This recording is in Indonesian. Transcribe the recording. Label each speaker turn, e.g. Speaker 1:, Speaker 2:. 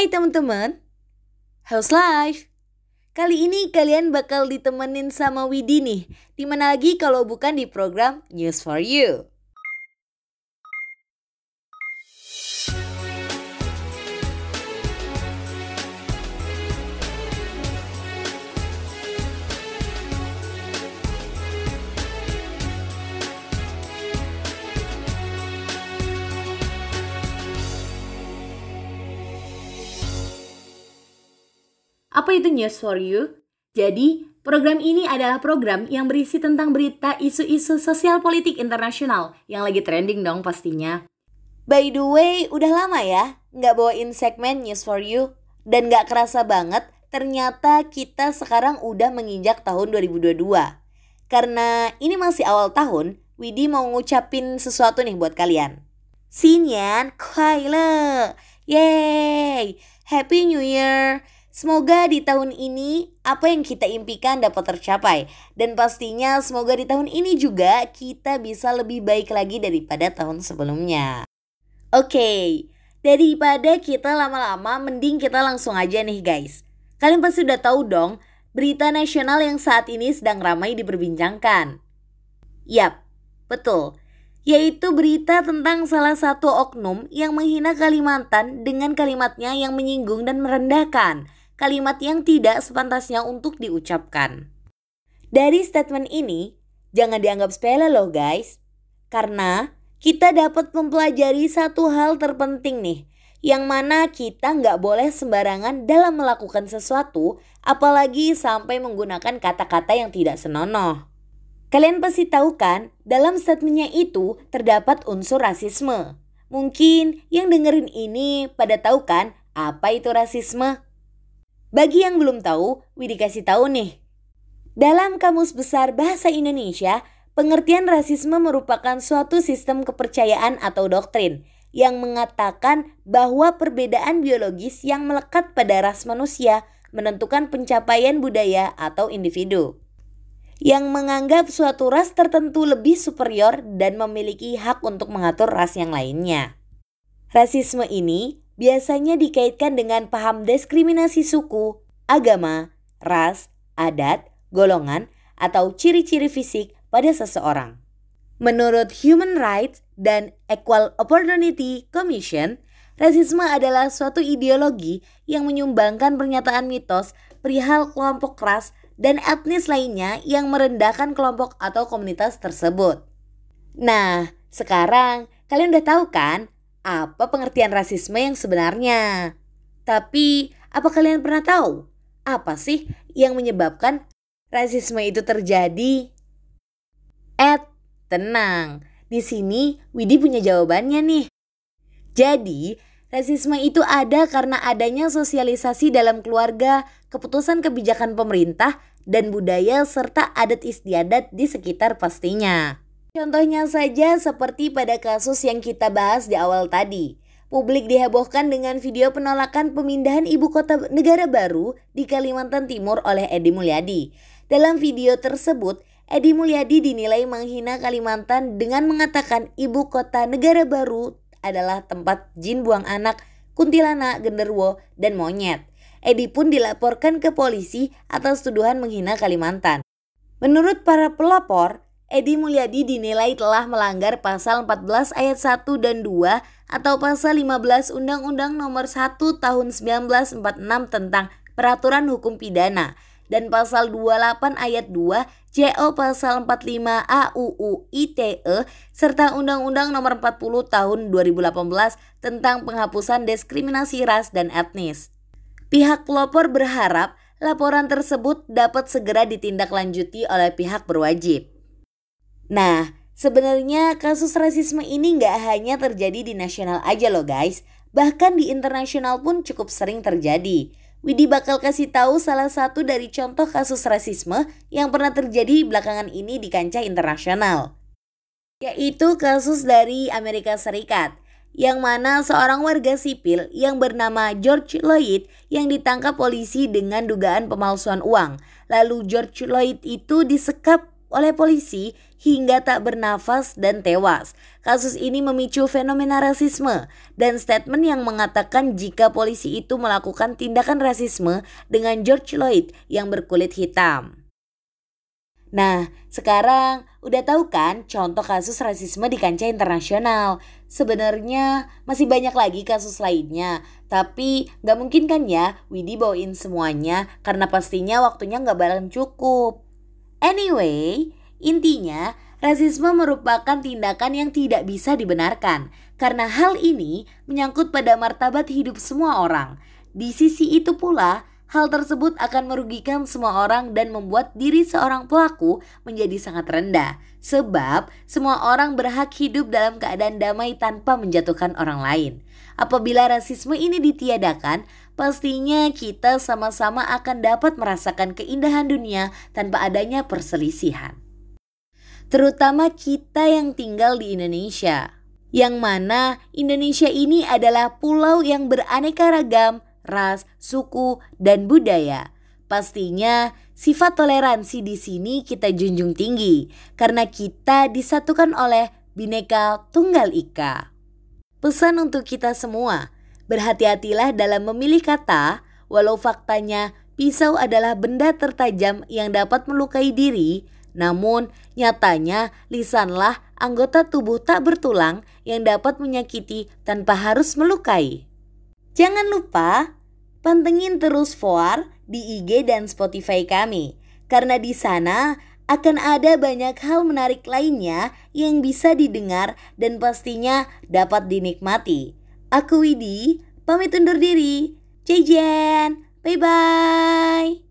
Speaker 1: Hai teman-teman, how's life? Kali ini kalian bakal ditemenin sama Widi nih, di mana lagi kalau bukan di program News for You. Apa itu News for You? Jadi, program ini adalah program yang berisi tentang berita isu-isu sosial politik internasional yang lagi trending dong pastinya. By the way, udah lama ya nggak bawain segmen News for You? Dan nggak kerasa banget, ternyata kita sekarang udah menginjak tahun 2022. Karena ini masih awal tahun, Widi mau ngucapin sesuatu nih buat kalian. Sinyan Kwaile! Yeay! Happy New Year! Semoga di tahun ini apa yang kita impikan dapat tercapai dan pastinya semoga di tahun ini juga kita bisa lebih baik lagi daripada tahun sebelumnya. Oke, daripada kita lama-lama mending kita langsung aja nih guys. Kalian pasti udah tahu dong berita nasional yang saat ini sedang ramai diperbincangkan. Yap, betul yaitu berita tentang salah satu oknum yang menghina Kalimantan dengan kalimatnya yang menyinggung dan merendahkan kalimat yang tidak sepantasnya untuk diucapkan. Dari statement ini, jangan dianggap sepele loh guys. Karena kita dapat mempelajari satu hal terpenting nih, yang mana kita nggak boleh sembarangan dalam melakukan sesuatu, apalagi sampai menggunakan kata-kata yang tidak senonoh. Kalian pasti tahu kan, dalam statementnya itu terdapat unsur rasisme. Mungkin yang dengerin ini pada tahu kan apa itu rasisme? Bagi yang belum tahu, Widi kasih tahu nih. Dalam Kamus Besar Bahasa Indonesia, pengertian rasisme merupakan suatu sistem kepercayaan atau doktrin yang mengatakan bahwa perbedaan biologis yang melekat pada ras manusia menentukan pencapaian budaya atau individu. Yang menganggap suatu ras tertentu lebih superior dan memiliki hak untuk mengatur ras yang lainnya. Rasisme ini biasanya dikaitkan dengan paham diskriminasi suku, agama, ras, adat, golongan, atau ciri-ciri fisik pada seseorang. Menurut Human Rights dan Equal Opportunity Commission, rasisme adalah suatu ideologi yang menyumbangkan pernyataan mitos perihal kelompok ras dan etnis lainnya yang merendahkan kelompok atau komunitas tersebut. Nah, sekarang kalian udah tahu kan apa pengertian rasisme yang sebenarnya. Tapi, apa kalian pernah tahu apa sih yang menyebabkan rasisme itu terjadi? Ed, tenang. Di sini Widi punya jawabannya nih. Jadi, rasisme itu ada karena adanya sosialisasi dalam keluarga, keputusan kebijakan pemerintah, dan budaya serta adat istiadat di sekitar pastinya. Contohnya saja seperti pada kasus yang kita bahas di awal tadi. Publik dihebohkan dengan video penolakan pemindahan ibu kota negara baru di Kalimantan Timur oleh Edi Mulyadi. Dalam video tersebut, Edi Mulyadi dinilai menghina Kalimantan dengan mengatakan ibu kota negara baru adalah tempat jin buang anak, kuntilanak, genderwo, dan monyet. Edi pun dilaporkan ke polisi atas tuduhan menghina Kalimantan. Menurut para pelapor, Edi Mulyadi dinilai telah melanggar pasal 14 ayat 1 dan 2 atau pasal 15 Undang-Undang Nomor 1 Tahun 1946 tentang Peraturan Hukum Pidana dan pasal 28 ayat 2 CO pasal 45 AUU ITE serta Undang-Undang Nomor 40 Tahun 2018 tentang penghapusan diskriminasi ras dan etnis. Pihak pelopor berharap laporan tersebut dapat segera ditindaklanjuti oleh pihak berwajib. Nah, sebenarnya kasus rasisme ini nggak hanya terjadi di nasional aja loh guys, bahkan di internasional pun cukup sering terjadi. Widi bakal kasih tahu salah satu dari contoh kasus rasisme yang pernah terjadi belakangan ini di kancah internasional. Yaitu kasus dari Amerika Serikat, yang mana seorang warga sipil yang bernama George Lloyd yang ditangkap polisi dengan dugaan pemalsuan uang. Lalu George Lloyd itu disekap oleh polisi hingga tak bernafas dan tewas. kasus ini memicu fenomena rasisme dan statement yang mengatakan jika polisi itu melakukan tindakan rasisme dengan George Floyd yang berkulit hitam. Nah, sekarang udah tahu kan contoh kasus rasisme di kancah internasional. Sebenarnya masih banyak lagi kasus lainnya, tapi nggak mungkin kan ya Widi bawain semuanya karena pastinya waktunya nggak bakalan cukup. Anyway, intinya rasisme merupakan tindakan yang tidak bisa dibenarkan karena hal ini menyangkut pada martabat hidup semua orang. Di sisi itu pula, Hal tersebut akan merugikan semua orang dan membuat diri seorang pelaku menjadi sangat rendah. Sebab semua orang berhak hidup dalam keadaan damai tanpa menjatuhkan orang lain. Apabila rasisme ini ditiadakan, pastinya kita sama-sama akan dapat merasakan keindahan dunia tanpa adanya perselisihan. Terutama kita yang tinggal di Indonesia. Yang mana Indonesia ini adalah pulau yang beraneka ragam, ras, suku, dan budaya. Pastinya sifat toleransi di sini kita junjung tinggi karena kita disatukan oleh Bhinneka Tunggal Ika. Pesan untuk kita semua, berhati-hatilah dalam memilih kata walau faktanya pisau adalah benda tertajam yang dapat melukai diri, namun nyatanya lisanlah anggota tubuh tak bertulang yang dapat menyakiti tanpa harus melukai. Jangan lupa pantengin terus Foar di IG dan Spotify kami karena di sana akan ada banyak hal menarik lainnya yang bisa didengar dan pastinya dapat dinikmati. Aku Widi, pamit undur diri. Jejen, bye-bye.